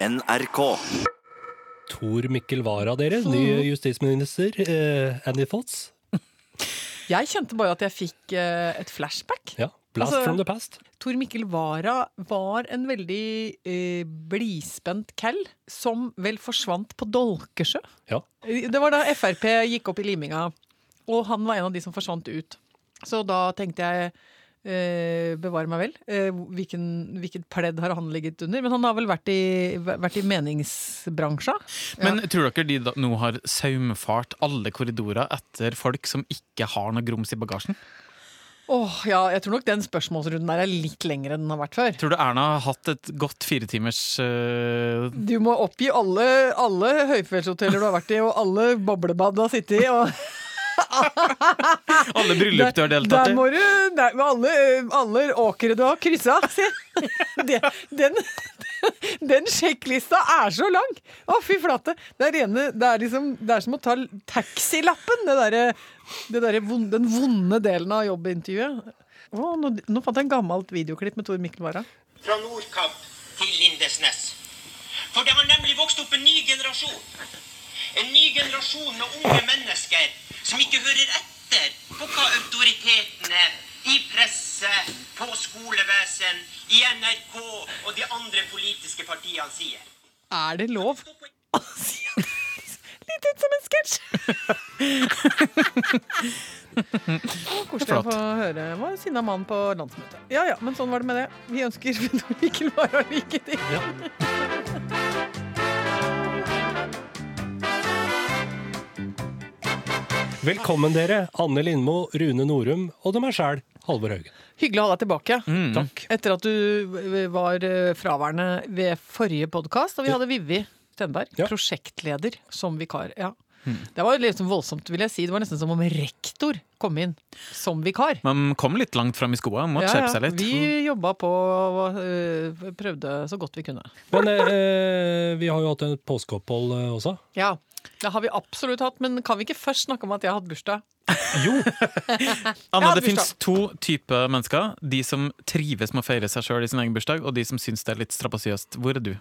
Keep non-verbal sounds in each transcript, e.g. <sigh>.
NRK. Tor Mikkel Wara, dere. Ny justisminister. Eh, Andy thoughts? Jeg kjente bare at jeg fikk eh, et flashback. Ja. Blast Altså- from the past. Tor Mikkel Wara var en veldig eh, blidspent cal som vel forsvant på Dolkesjø. Ja. Det var da Frp gikk opp i liminga, og han var en av de som forsvant ut. Så da tenkte jeg bevare meg vel. Eh, hvilken, hvilket pledd har han ligget under? Men han har vel vært i, vært i meningsbransja. Men tror dere de da, nå har saumfart alle korridorer etter folk som ikke har noe grums i bagasjen? Åh, ja, jeg tror nok den spørsmålsrunden der er litt lengre enn den har vært før. Tror du Erna har hatt et godt firetimers uh, Du må oppgi alle, alle høyfjellshoteller du har vært i, og alle boblebad du har sittet i. Og <laughs> Alle bryllup du har deltatt der i? må du, der, med alle, alle åkre du har kryssa. Se. <laughs> Det, den, den sjekklista er så lang! Å, fy flate. Det er, rene, det er, liksom, det er som å ta taxilappen, det der, det der, den vonde delen av jobbintervjuet. Å, nå, nå fant jeg en gammelt videoklipp med Tor Mikkel Wara. fra Nordkapp til Lindesnes. For det har nemlig vokst opp en ny generasjon. En ny generasjon med unge mennesker som ikke hører etter på hva autoritetene i presse, på skolevesen, i NRK og de andre politiske partiene sier. Er det lov å si Litt ut som en sketsj! <laughs> Koselig å få høre. Var sinna mann på landsmøtet. Ja ja, men sånn var det med det. Vi ønsker Tor Mikkel Wara lykke til. <laughs> Velkommen, dere. Anne Lindmo, Rune Norum og de er sjæl, Halvor Haugen. Hyggelig å ha deg tilbake. Takk. Etter at du var eh, fraværende ved forrige podkast, og vi hadde Vivi Stenberg, Ja. prosjektleder, som vikar. Ja. Det var sånn voldsomt, vil jeg si. Det var nesten som om rektor kom inn som vikar. Man kom litt langt fram i skoa, måtte skjerpe seg litt. Vi jobba på og øh, prøvde så godt vi kunne. Men eh, vi har jo hatt et påskeopphold eh, også. Ja, det har vi absolutt hatt, men kan vi ikke først snakke om at jeg har hatt bursdag? Jo, <laughs> Anna, det fins to typer mennesker. De som trives med å feire seg sjøl i sin egen bursdag, og de som syns det er litt strabasiøst. Hvor er du?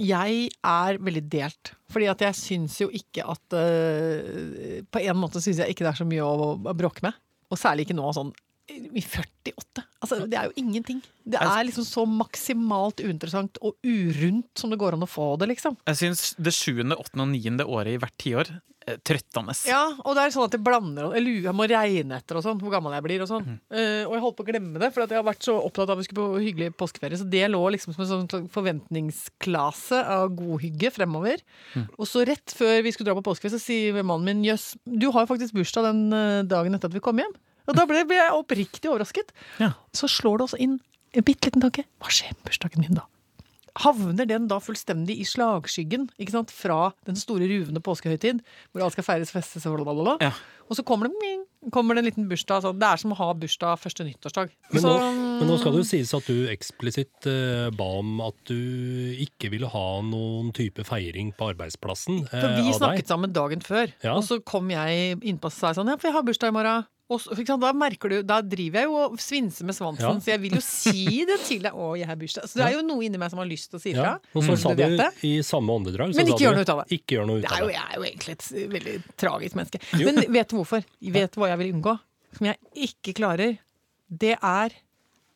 Jeg er veldig delt. Fordi at jeg syns jo ikke at øh, På en måte syns jeg ikke det er så mye å, å bråke med. Og særlig ikke nå sånn 48. Altså, det er jo ingenting. Det er liksom så maksimalt uinteressant og urundt som det går an å få det, liksom. Jeg syns det sjuende, åttende og niende året i hvert tiår er trøttende. Ja, og det er sånn at jeg blander Jeg lurer, jeg må regne etter og sånn, hvor gammel jeg blir og sånn. Eh, og jeg holdt på å glemme det, for at jeg har vært så opptatt av at vi skulle på hyggelig påskeferie. Så det lå liksom som en sånn forventningsklase av godhygge fremover. Og så rett før vi skulle dra på påskeferie, så sier mannen min jøss, du har jo faktisk bursdag den eh, dagen etter at vi kom hjem. Og da ble, jeg oppriktig overrasket. Ja. Så slår det også inn en bitte liten tanke. Hva skjer med bursdagen min da? havner den da fullstendig i slagskyggen ikke sant? fra den store ruvende påskehøytid, hvor alt skal feires, festes og blablabla. Ja. Og så kommer det, ming, kommer det en liten bursdag. Så det er som å ha bursdag første nyttårsdag. men så, nå, men nå skal det jo sies at du eksplisitt eh, ba om at du ikke ville ha noen type feiring på arbeidsplassen eh, for vi snakket sammen dagen før, Ja. og så kom jeg innpå og sa sånn Ja, for jeg har bursdag i morgen. Og da merker du, da driver jeg jo og svinser med svansen, Ja. så jeg vil jo si det til deg. Å, jeg har bursdag. Så det er jo noe inni meg som har lyst til å si Ja, og så Mm. sa Du det? i samme åndedrag Men ikke gjør noe ut av det. Ikke gjør noe ut Det er jo, jeg er jo egentlig et veldig tragisk menneske. Jo. Men vet du hvorfor? Vet du hva jeg vil unngå? Som jeg ikke klarer? Det er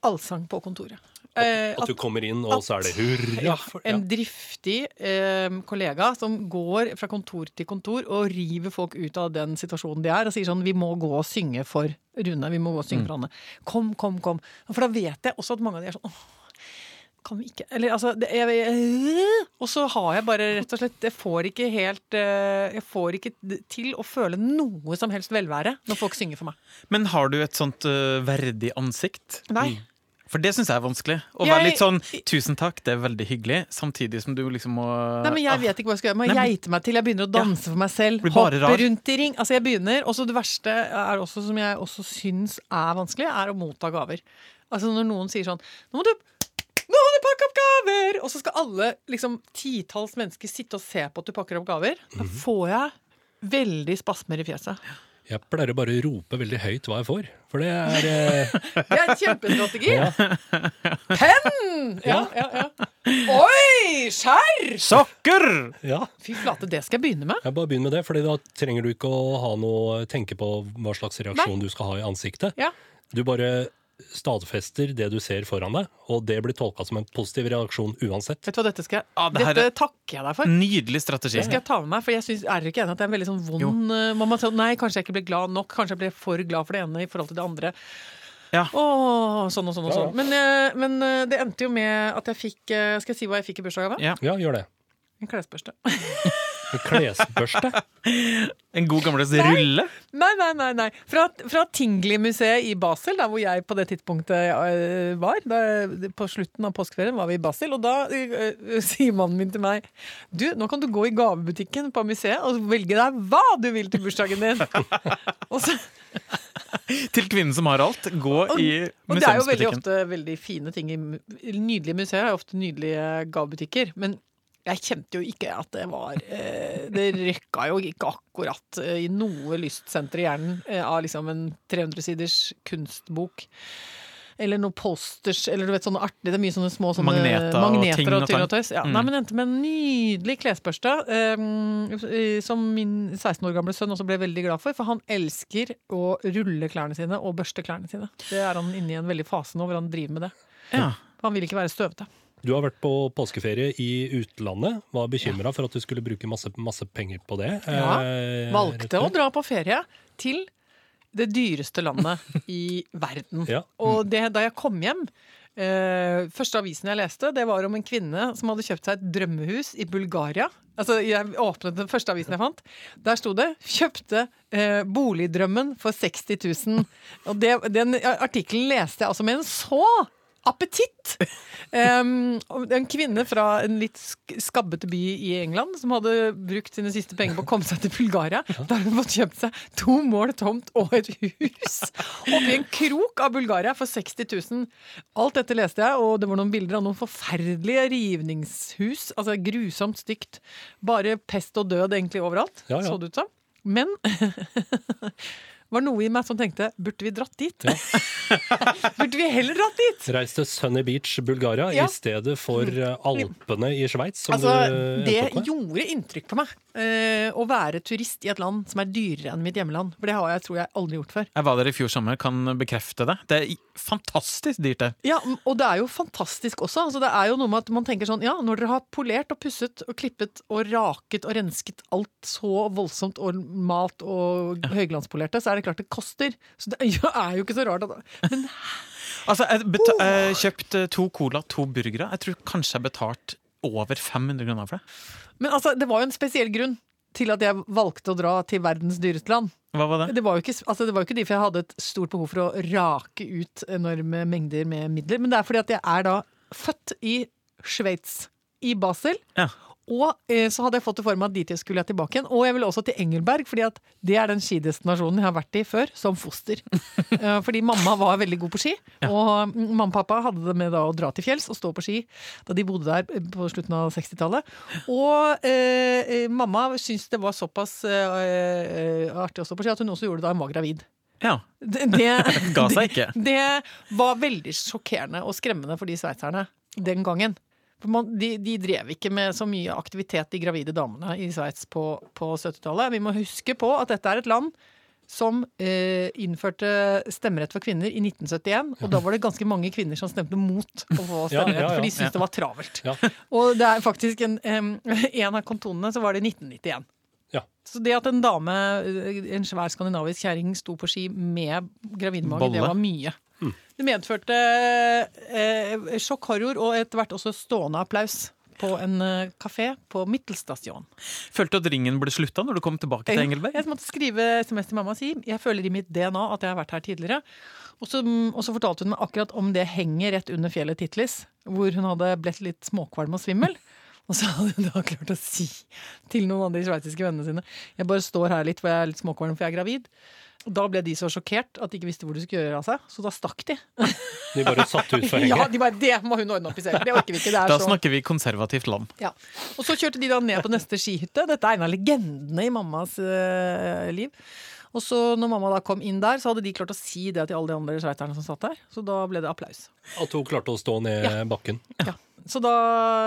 allsang på kontoret. Eh, At du kommer inn, og så er det hurra. ja, for- ja. en driftig eh, kollega som går fra kontor til kontor og river folk ut av den situasjonen de er, og sier sånn 'Vi må gå og synge for Rune. Vi må gå og synge for Anne. Kom, kom, kom.' For da vet jeg også at mange av de er sånn åh, kan vi ikke Eller altså det, jeg, jeg, Og så har jeg bare rett og slett Jeg får ikke helt eh, Jeg får ikke til å føle noe som helst velvære når folk synger for meg. Men har du et sånt uh, verdig ansikt? Nei. For det syns jeg er vanskelig. Å Jeg- være litt sånn 'tusen takk, det er veldig hyggelig', samtidig som du liksom må Nei, men Jeg vet ikke hva jeg skal gjøre. Jeg må Nei, geite meg til. Jeg begynner å danse for meg selv. Hoppe rundt i ring. Altså jeg begynner, Og så det verste er også, som jeg også syns er vanskelig, er å motta gaver. Altså Når noen sier sånn Nå må du nå må du pakke opp gaver! Og så skal alle liksom titalls mennesker sitte og se på at du pakker opp gaver. Da Mhm. får jeg veldig spasmer i fjeset. Jeg pleier bare å rope veldig høyt hva jeg får. For det er eh, <laughs> Det er en kjempestrategi. ja. Penn! Ja, ja, ja. Oi! Skjær! Sokker! Ja, Fy flate, det skal jeg begynne med. jeg bare begynn med det, for da trenger du ikke å ha noe tenke på hva slags reaksjon du skal ha i ansiktet. Ja. Du bare stadfester det du ser foran deg, og det blir tolka som en positiv reaksjon uansett. Vet du hva, dette skal jeg ah, det Dette er- takker jeg deg for. Nydelig strategi. Det skal jeg ta med meg, for jeg synes, er dere ikke enig at det er en veldig sånn vond eh, man må si, Nei, kanskje jeg ikke ble glad nok. Kanskje jeg ble for glad for det ene i forhold til det andre. Ja. Åh, sånn og sånn og Ja, ja. sånn. Men, eh, men eh, det endte jo med at jeg fikk eh, Skal jeg si hva jeg fikk i bursdagsgave? Ja. Ja, gjør det. En klesbørste. <laughs> En klesbørste. <laughs> En god gammeldags rulle. Nei, nei, nei. nei. Fra, fra Tingli-museet i Basel, der hvor jeg på det tidspunktet øh, var. Da, på slutten av påskeferien var vi i Basel, og da uh, <laughs> sier mannen min til meg Du, nå kan du gå i gavebutikken på museet og velge deg hva du vil til bursdagen din. <laughs> og, så, Til kvinnen som har alt. Gå i og det er jo veldig ofte veldig fine ting i Nydelige museer er ofte nydelige gavebutikker. Men jeg kjente jo ikke at det var eh, Det røkka jo ikke akkurat eh, i noe lystsenter i hjernen eh, av liksom en 300-siders kunstbok. Eller noen posters, eller du vet sånne artige Det er mye sånne små sånne Magneter magneter og, og ting og tøys. Ja. Mm. Nei, men endte med en nydelig klesbørste, eh, som min 16 år gamle sønn også ble veldig glad for. For han elsker å rulle klærne sine og børste klærne sine. Det er han inne i en veldig fase nå hvor han driver med det. Ja. Han vil ikke være støvete. Du har vært på påskeferie i utlandet. Var bekymra for at du skulle bruke masse, masse penger på det. Ja, Eh, Valgte å dra på ferie til det dyreste landet <laughs> i verden. Ja. Og det, da jeg kom hjem eh, Første avisen jeg leste, det var om en kvinne som hadde kjøpt seg et drømmehus i Bulgaria. Altså, Jeg åpnet den første avisen jeg fant. Der sto det 'Kjøpte eh, boligdrømmen for 60 000'. Og det, den artikkelen leste jeg altså med en så appetitt! Um, en kvinne fra en litt skabbete by i England som hadde brukt sine siste penger på å komme seg til Bulgaria. Da har hun fått kjøpt seg to mål tomt og et hus oppi en krok av Bulgaria for 60 000. Alt dette leste jeg, og det var noen bilder av noen forferdelige rivningshus. Altså grusomt stygt. Bare pest og død egentlig overalt, Ja, ja. så det ut som. Men <laughs> var noe i meg som tenkte burde vi dratt dit? <laughs> burde vi heller dratt dit? Reis til Sunny Beach, Bulgaria, Ja. i stedet for eh, Alpene i Sveits, Altså, det gjorde inntrykk på meg eh, å være turist i et land som er dyrere enn mitt hjemland. For det har jeg tror jeg aldri gjort før. Jeg var der i fjor sommer, kan bekrefte det. Det er fantastisk dyrt der. Ja, Og det er jo fantastisk også. Altså, det er jo noe med at man tenker sånn Ja, når dere har polert og pusset og klippet og raket og rensket alt så voldsomt og malt og høyglanspolerte, så er det klart det koster. Så det <laughs> er jo ikke så rart at Men Altså, jeg har jeg kjøpte to cola, to burgere. Jeg tror kanskje jeg betalte over 500 kroner for det. Men altså, det var jo en spesiell grunn til at jeg valgte å dra til verdens dyreste land. Hva var det? Det var jo ikke, altså det var jo ikke de for jeg hadde et stort behov for å rake ut enorme mengder med midler, men det er fordi at jeg er da født i Sveits, i Basel. Ja. Og eh, så hadde jeg fått det for meg at dit jeg skulle jeg tilbake igjen. Og jeg ville også til Engelberg, fordi at det er den skidestinasjonen jeg har vært i før, som foster. <laughs> Eh, fordi mamma var veldig god på ski, og mm, mamma og pappa hadde det med da å dra til fjells og stå på ski da de bodde der eh, på slutten av 60-tallet. Og eh, mamma syntes det var såpass artig å stå på ski at hun også gjorde det da hun var gravid. Ja. Det, det, <laughs> Ga seg ikke. det var veldig sjokkerende og skremmende for de sveitserne den gangen. For man, de, de drev ikke med så mye aktivitet, de gravide damene i Sveits på, på 70-tallet. Vi må huske på at dette er et land som eh, innførte stemmerett for kvinner i 1971. Og da var det ganske mange kvinner som stemte mot å få stemmerett, ja, ja. for de syntes Ja. det var travelt. Ja. Og det er faktisk en, <laughs> en av kantonene så var det i 1991. Ja. Så det at en dame, en svær skandinavisk kjerring, sto på ski med gravidmage, det var mye. Mm. Det medførte eh, sjokk, horror og etter hvert også stående applaus på en eh, kafé på Mittelstasjon. Følte du at ringen ble slutta når du kom tilbake til Engelberg? Jeg måtte skrive SMS til mamma og si jeg føler i mitt DNA at jeg har vært her tidligere. Og så, og så fortalte hun meg akkurat om det henget rett under fjellet Titlis, hvor hun hadde blitt litt småkvalm og svimmel. Og så hadde hun da klart å si til noen av de sveitsiske vennene sine Jeg bare står her litt, for jeg er litt småkvalm, for jeg er gravid. Da ble de så sjokkert at de ikke visste hvor de skulle gjøre av seg, så da stakk de. De bare satt ut <laughs> for Ja, de bare, Det må hun ordne opp i selv. Det orker vi ikke. Det er Da så snakker vi konservativt land. ja. Og så kjørte de da ned på neste skihytte. Dette er en av legendene i mammas uh, liv. Og så når mamma da kom inn der, så hadde de klart å si det til alle de andre sveiterne som satt der. Så da ble det applaus. At hun klarte å stå ned Ja. bakken. Ja. Så da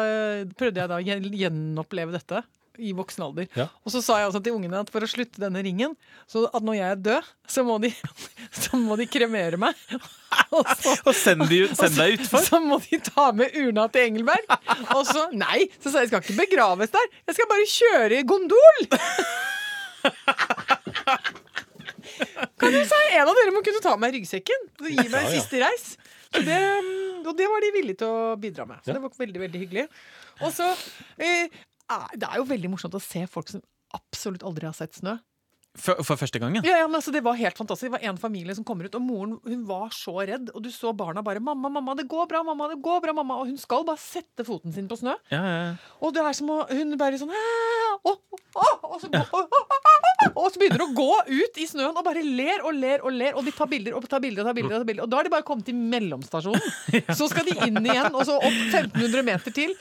eh, prøvde jeg da å gjenoppleve dette i voksen alder. Ja. Og så sa jeg også til ungene at for å slutte denne ringen, så at når jeg er død, så må de, <laughs> så må de kremere meg. <laughs> Og så, Og send, de, send deg utfor. så må de ta med urna til Engelberg. Og så Nei, så sa jeg jeg skal ikke begraves der. Jeg skal bare kjøre i gondol. <laughs> Kan du si en av dere må kunne ta med ryggsekken og gi meg en siste reis? Så det, og det var de villige til å bidra med. Så det var veldig, veldig hyggelig. Og så eh, er- Det er jo veldig morsomt å se folk som absolutt aldri har sett snø. For, for første gangen. Ja, ja, men altså, Det var helt fantastisk. Det var en familie som kommer ut, og moren hun var så redd. Og du så barna bare 'Mamma, mamma, det går bra, mamma, det går bra', mamma. Og hun skal bare sette foten sin på snø. Ja, ja. Og det er som å Hun bare sånn og så begynner hun å gå ut i snøen og bare ler og ler og ler. Og de tar bilder og tar bilder og tar bilder. Og, tar bilder, og da har de bare kommet til mellomstasjonen. <laughs> Så skal de inn igjen, og så opp 1500 meter til.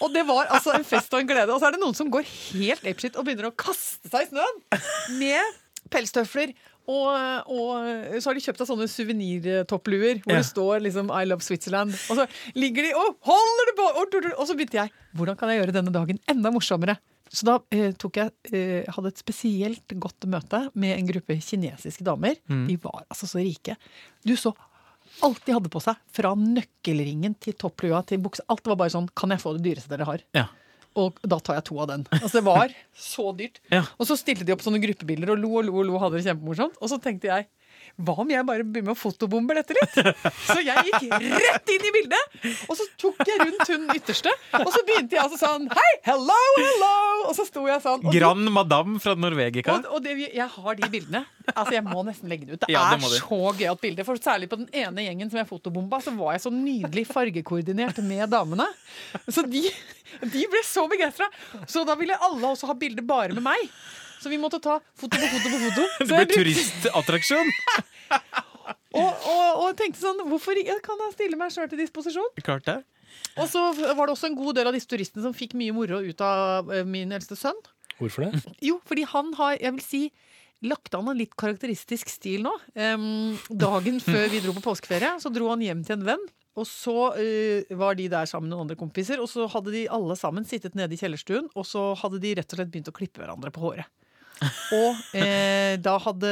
Og det var altså en fest og en glede. Og så er det noen som går helt apeshit og begynner å kaste seg i snøen med pelstøfler. Og, og så har de kjøpt seg sånne suvenirtoppluer hvor Ja. det står liksom 'I love Switzerland'. Og så ligger de og holder det på! Og, så begynte jeg hvordan kan jeg gjøre denne dagen enda morsommere? Så da eh, tok jeg, eh, hadde et spesielt godt møte med en gruppe kinesiske damer. De var altså så rike. Du så alt de hadde på seg. Fra nøkkelringen til topplua til buksa. Alt var bare sånn Kan jeg få det dyreste dere har? Ja. Og da tar jeg to av den. Altså Det var <laughs> så dyrt. Ja. Og så stilte de opp sånne gruppebilder og lo og lo og lo hadde det kjempemorsomt. Og så tenkte jeg hva om jeg bare begynner med å fotobombe dette litt? Så jeg gikk rett inn i bildet, og så tok jeg rundt hun ytterste. Og så begynte jeg altså sånn Hei, hello, hello! Og så sto jeg sånn. Grand Madame fra Norvegica. og, og det, jeg har de bildene. Altså Jeg må nesten legge det ut. Det Ja, det er så gøyalt bilde. For særlig på den ene gjengen som jeg fotobomba, så var jeg så nydelig fargekoordinert med damene. Så de, de ble så begeistra. Så da ville alle også ha bilde bare med meg. Så vi måtte ta foto på foto på foto. <laughs> Det Så det ble turistattraksjon. <laughs> og, og, og tenkte sånn Hvorfor kan jeg stille meg sjøl til disposisjon? Klart det. Og så var det også en god del av disse turistene som fikk mye moro ut av eh, min eldste sønn. Hvorfor det? <laughs> Jo, fordi han har, jeg vil si, lagt an en litt karakteristisk stil nå. Um, dagen før vi dro på påskeferie, så dro han hjem til en venn. Og så uh, var de der sammen med noen andre kompiser, og så hadde de alle sammen sittet nede i kjellerstuen, og så hadde de rett og slett begynt å klippe hverandre på håret. Og eh, da hadde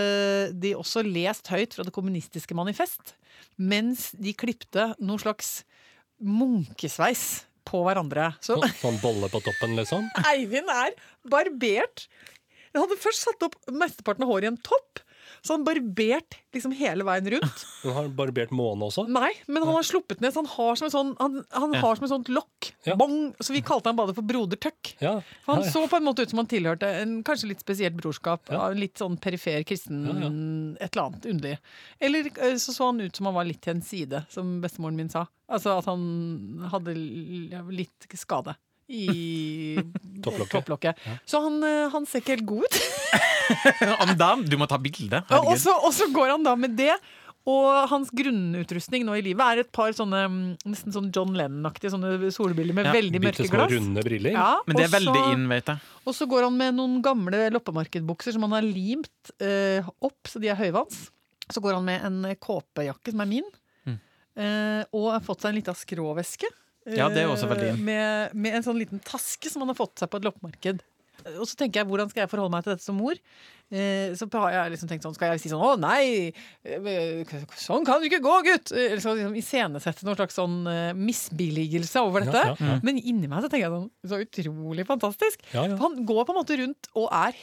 de også lest høyt fra Det kommunistiske manifest, mens de klipte noe slags munkesveis på hverandre. Så Så, sånn bolle på toppen, liksom? Eivind er barbert. Han hadde først satt opp mesteparten av håret i en topp. Så han barbert liksom hele veien rundt. <laughs> Han har barbert måne også? Nei, men han har sluppet ned, så han har som et sånn, han, han Ja. har som et sånt lokk. Ja. Bong, så vi kalte han bare for Broder Tøkk. Ja. Han så på en måte ut som han tilhørte en kanskje litt spesielt brorskap. Av en Litt sånn perifer kristen et eller annet underlig. Eller eh, så så han ut som han var litt til en side, som bestemoren min sa. Altså at han hadde litt skade. I <laughs> Topplokket. topplokket. Så han, eh, han ser ikke helt god ut. <laughs> Om du må ta bilde. Ja, og så, og så går han da med det. Og hans grunnutrustning nå i livet er et par sånne mm, nesten sånn John Lennon-aktige sånne solbriller med Ja, veldig Bitte mørke små glass. runde briller? Ja, Men det er veldig inn, vet jeg. Og så går han med noen gamle loppemarkedbukser som han har limt eh, opp, så de er høyvanns. Så går han med en kåpejakke som er min, Mm. eh, og har fått seg en liten skråveske. Ja, det er også veldig eh. Med, med en sånn liten taske som han har fått seg på et loppemarked. Og så tenker jeg, hvordan skal jeg forholde meg til dette som mor? Eh, så har jeg liksom tenkt sånn, skal jeg si sånn, å nei, eh, sånn kan du ikke gå, gutt! Eller så liksom iscenesette noen slags sånn misbilligelse over dette. Ja, ja, ja. Men inni meg så tenker jeg sånn, så utrolig fantastisk. Ja, ja. Han går på en måte rundt og er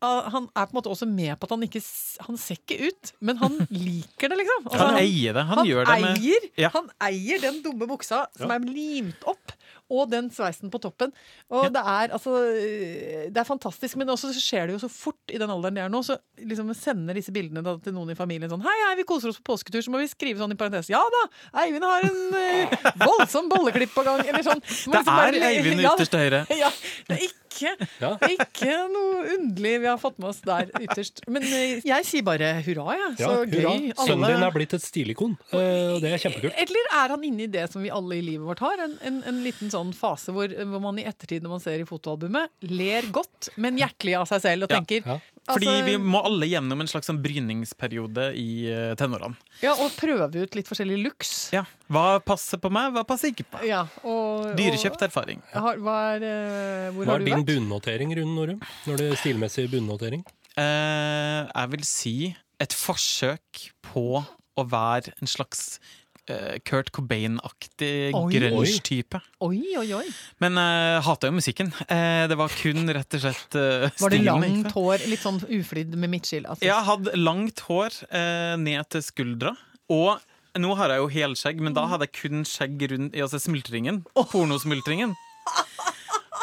Han er på en måte også med på at han ikke Han ser ikke ut, men han <laughs> liker det, liksom. Altså, Han eier det. Han, han gjør det med eier, Ja. han eier den dumme buksa som Ja. er limt opp, og den sveisen på toppen. Og Ja. det er altså Det er fantastisk, men også så skjer det jo så fort i den alderen de er nå. Så liksom sender disse bildene da, til noen i familien sånn Hei, hei, vi koser oss på påsketur, så må vi skrive sånn i parentes. Ja da, Eivind har en eh, voldsom bolleklipp på gang, eller sånn. Det er Det liksom bare- er Eivind <laughs> ytterst til høyre. <laughs> ja, det er ikke, Ja. er <laughs> ikke noe underlig vi har fått med oss der ytterst. Men eh, jeg sier bare hurra, jeg. Ja, Så hurra. gøy. Sønnen din er blitt et stilikon, eh, og det er kjempekult. Eller er han inne i det som vi alle i livet vårt har? En, en, en liten sånn fase hvor, hvor man i ettertid, når man ser i fotoalbumet, ler godt, men hjertelig av seg selv og Ja, tenker ja. Fordi Altså- vi må alle gjennom en slags sånn bryningsperiode i eh, tenårene. Ja, og prøve ut litt forskjellig looks. Ja. Hva passer på meg, hva passer ikke på meg? Ja, og, Dyrekjøpt erfaring. har, hva er, eh, hvor Hva har er du din vært? bunnotering, Rune Norum? Når det er stilmessig bunnotering? Eh, jeg vil si et forsøk på å være en slags Kurt Cobain-aktig grunge-type. Oi, oi, oi. Men jeg hata jo musikken. Uh, det var kun rett og slett stilen Var det langt hår, litt sånn uflidd med midtskill? Altså. Jeg hadde langt hår uh, ned til skuldra. Og nå har jeg jo helskjegg, men da hadde jeg kun skjegg rundt i altså smultringen. Pornosmultringen.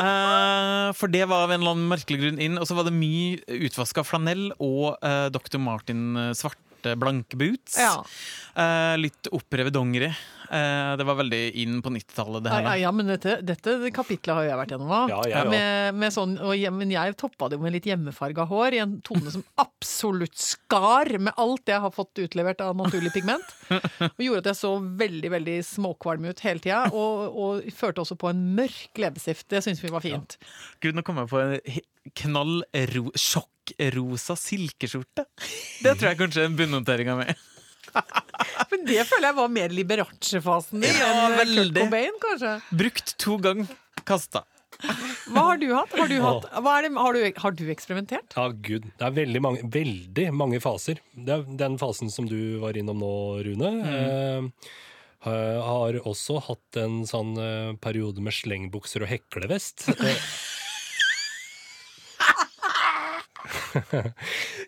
Uh, <laughs> for det var av en eller annen merkelig grunn inn. Og så var det mye utvaska flanell og uh, Dr. Martin eh, svarte blanke boots. Ja. Eh, litt opprevet dongeri. Eh, det var veldig inn på 90-tallet, det Ja, ja, ja, men dette, dette kapitlet har jo jeg vært gjennom òg. Ja, med, med sånn, men jeg toppa det jo med litt hjemmefarga hår i en tone som <laughs> absolutt skar med alt jeg har fått utlevert av naturlig pigment. <laughs> Og gjorde at jeg så veldig veldig småkvalm ut hele tida. Og, og førte også på en mørk leppestift. Det syns vi var fint. Gud, nå kom jeg på en knall ro sjokkrosa silkeskjorte. Det tror jeg kanskje er en mi. <laughs> Men det føler jeg var mer Liberace-fasen din Ja, enn Kurt. Cobain, kanskje. Brukt to ganger, kasta. Hva har du hatt? Har du, hatt, hva er det, har du, har du eksperimentert? Ja, gud. Det er veldig mange, veldig mange faser. Det er den fasen som du var innom nå, Rune. Eh, har også hatt en sånn eh, periode med slengbukser og heklevest. <laughs> Eh,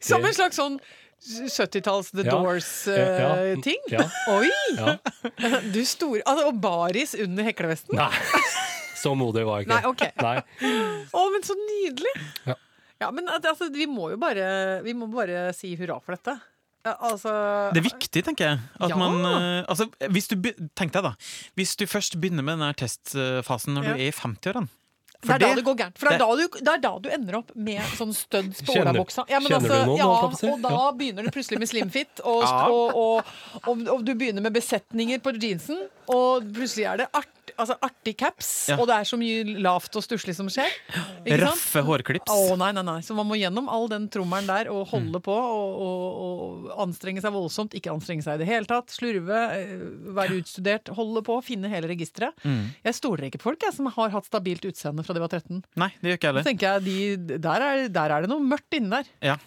Som en slags sånn 70-talls The Ja. Doors-ting? Ja, ja. Oi! ja. Du store altså, Og baris under heklevesten? Nei, så modig var jeg ikke. Nei, ok. Nei. Å, men så nydelig! Ja. Ja, men altså, vi må jo bare, vi må bare si hurra for dette. Ja, altså Det er viktig, tenker jeg. At Ja. man, eh, altså, hvis du, tenk deg da Hvis du først begynner med den testfasen når Ja. du er i 50-årene det er da det- går gærent. For det er, du, det er da du ender opp med sånn studs på olabuksa. Ja, men altså, du noen, ja, og da begynner du plutselig med slimfit, <laughs> og, og, og, og, du begynner med besetninger på jeansen, og plutselig er det art, altså artig caps, Ja. og det er så mye lavt og stusslig som skjer. Raffe hårklips. Å nei, nei, nei. Så man må gjennom all den trommelen der og Mm. holde på og, og, og anstrenge seg voldsomt. Ikke anstrenge seg i det hele tatt. Slurve, eh, være utstudert, holde på, finne hele registeret. Mm. Jeg stoler ikke på folk jeg, som har hatt stabilt utseende fra de var 13. Nei, det gjør ikke heller. jeg, de, der, er, der er det noe mørkt inni der. Ja.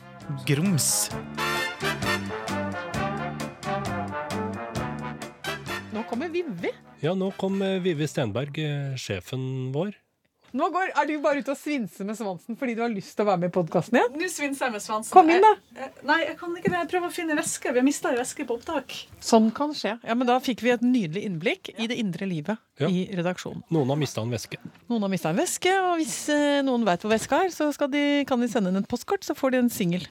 Grums. Nå kommer Vivi. Ja, nå kom eh, Vivi Stenberg, eh, sjefen vår. Nå går, er du bare ute og svinser med svansen fordi du har lyst til å være med i podkasten igjen? Nå svinser jeg med svansen. Kom inn, da. Jeg- jeg- Nei, jeg kan ikke det. Jeg prøver å finne væske. Vi har mista ei veske på opptak. Sånn kan skje. Ja, men Da fikk vi et nydelig innblikk i det indre livet Ja. i redaksjonen. Noen har mista en veske. Noen har mista en veske, og hvis eh, noen veit hvor veska er, så skal de, kan de sende inn et postkort, så får de en singel.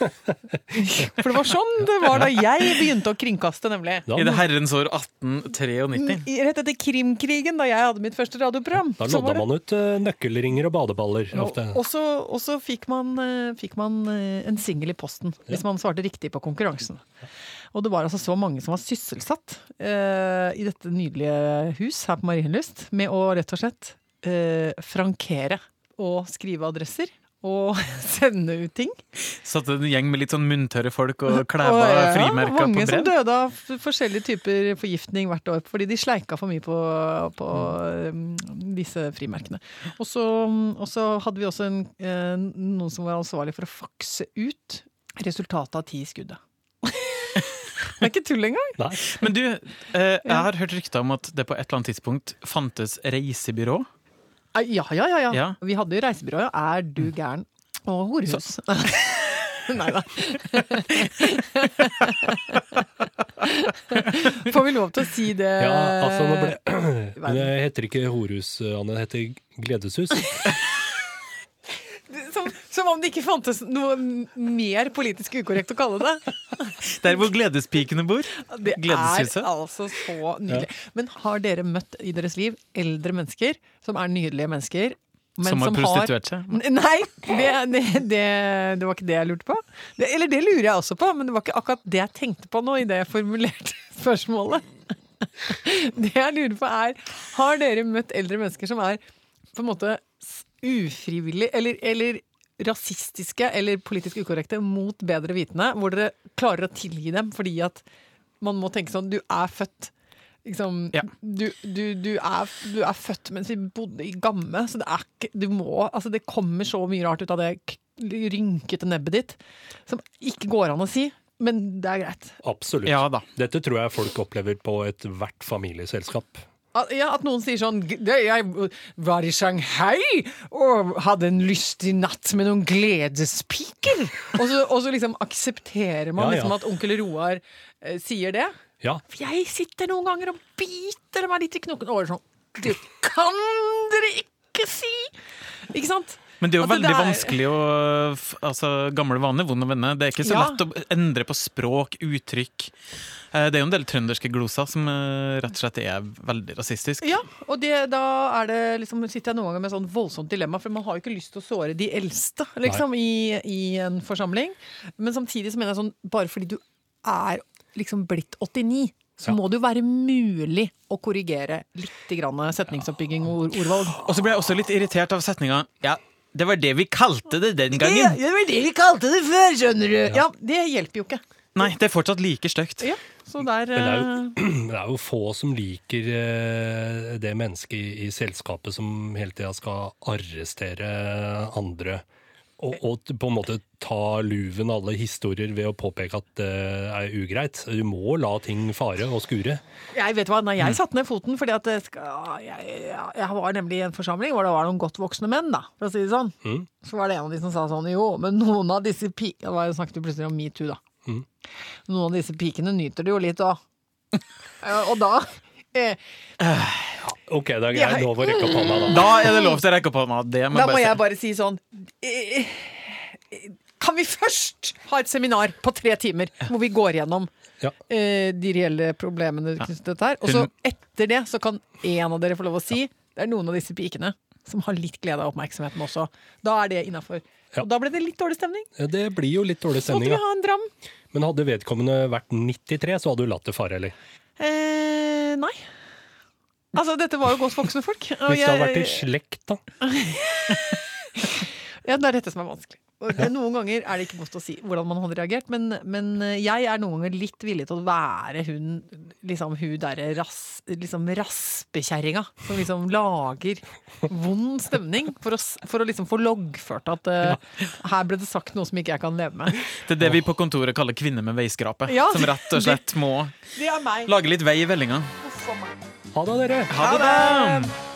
<laughs> For det var sånn det var da jeg begynte å kringkaste, nemlig. I det herrens år 1893. Rett etter Krimkrigen, da jeg hadde mitt første radioprogram. da så lodda man ut eh, nøkkelringer og badeballer. Og, Ofte. og så, fikk man, eh, fikk man eh, en singel i posten, hvis man svarte riktig på konkurransen. Og det var altså så mange som var sysselsatt uh, i dette nydelige hus her på Marienlyst med å rett og slett uh, frankere og skrive adresser. Og <laughs> sende ut ting. Satt en gjeng med litt sånn munntørre folk og klæva ja, frimerker på mange som døde av forskjellige typer forgiftning hvert år fordi de sleika for mye på, på um, disse frimerkene. Og så, og så hadde vi også en, eh, noen som var ansvarlig for å fakse ut resultatet av ti skuddet. <laughs> det er ikke tull engang! Nei. Men du, eh, jeg har hørt rykter om at det på et eller annet tidspunkt fantes reisebyrå. Ja, ja, ja. ja. Ja. Vi hadde jo reisebyrå, ja. Er du gæren? Og horehus. <laughs> <laughs> Nei da. Får vi lov til å si det? Ja, altså nå ble <clears throat> Det heter ikke horehus, Anne. Det heter gledeshus. <laughs> Som, om det ikke fantes noe mer politisk ukorrekt å kalle det. <laughs> Der hvor gledespikene bor. Det er altså så nydelig. Men har dere møtt i deres liv eldre mennesker som er nydelige mennesker? Men Som har prostituert seg. Nei, det, det, det, det var ikke det jeg lurte på. Eller det lurer jeg også på, men det var ikke akkurat det jeg tenkte på nå i det jeg formulerte <laughs> spørsmålet. <laughs> Det jeg lurer på er, har dere møtt eldre mennesker som er på en måte ufrivillig, eller, eller rasistiske eller politisk ukorrekte mot bedre vitende, hvor dere klarer å tilgi dem fordi at man må tenke sånn Du er født liksom, Ja. du, du, du, er, du er født mens vi bodde i Gamme, så det er ikke Du må Altså, det kommer så mye rart ut av det rynkete nebbet ditt som ikke går an å si, men det er greit. Absolutt. Ja da. Dette tror jeg folk opplever på ethvert familieselskap. Ja, At noen sier sånn Jeg var i Shanghai og hadde en lystig natt med noen gledespiker. Og så, og så liksom aksepterer man Ja, ja. liksom at onkel Roar eh, sier det. Ja, For jeg sitter noen ganger og biter meg litt i knokken over sånn Det kan dere ikke si! Ikke sant? Men det er jo veldig er- vanskelig å Altså, gamle vaner, vonde venner. Det er ikke så lett å endre på språk, uttrykk. Eh, Det er jo en del trønderske gloser som eh, rett og slett er veldig rasistisk. Ja, og det, da er det liksom, sitter jeg noen ganger med sånn voldsomt dilemma, for man har jo ikke lyst til å såre de eldste liksom, i, i en forsamling. Men samtidig så mener jeg sånn, bare fordi du er liksom blitt 89, så Ja. må det jo være mulig å korrigere litt grann setningsoppbygging og ord, ordvalg. Og så ble jeg også litt irritert av setninga Ja, det var det vi kalte det den gangen. det var det vi kalte det før, skjønner du! Ja, det hjelper jo ikke. Nei, det er fortsatt like stygt. Ja, så der Men det er jo- eh, <clears throat> det er jo få som liker eh, det mennesket i, i selskapet som hele tida skal arrestere andre. Og, og på en måte ta luven av alle historier ved å påpeke at det er ugreit. Du må la ting fare og skure. Jeg vet hva, nei, jeg satte ned foten fordi at skal, jeg, jeg, jeg var nemlig i en forsamling hvor det var noen godt voksne menn, da, for å si det sånn. Mm. Så var det en av de som sa sånn, jo, men noen av disse pi... Da snakket vi plutselig om metoo, da. Mm. Noen av disse pikene nyter det jo litt òg. <laughs> og da eh, Ok, da er Jeg- Lov å rekke opp hånda, da. Da er det lov til å rekke opp hånda. Det må Da må bare jeg bare si sånn eh, Kan vi først ha et seminar på tre timer hvor vi går gjennom Ja. eh, de reelle problemene knyttet til dette her? Og så etter det så kan en av dere få lov å si det er noen av disse pikene som har litt glede av oppmerksomheten også. Da er det innafor. Ja. Og da ble det litt dårlig stemning. Det blir jo litt dårlig Så måtte vi ha en dram. Men hadde vedkommende vært 93, så hadde du latt det fare, eller? Eh, nei. Altså, dette var jo godt voksne folk. Hvis det hadde jeg- vært i slekt, da. <laughs> Ja, det er dette som er vanskelig. Det, noen ganger er det ikke godt å si hvordan man hadde reagert, men, men jeg er noen ganger litt villig til å være hun liksom hun derre ras, liksom raspekjerringa som liksom lager vond stemning for å, for å liksom få loggført at uh, her ble det sagt noe som ikke jeg kan leve med. Det er det vi på kontoret kaller kvinner med veiskrape. Ja. Som rett og slett må Det er meg. lage litt vei i vellinga. Ha det, dere. Ha det! Ha det!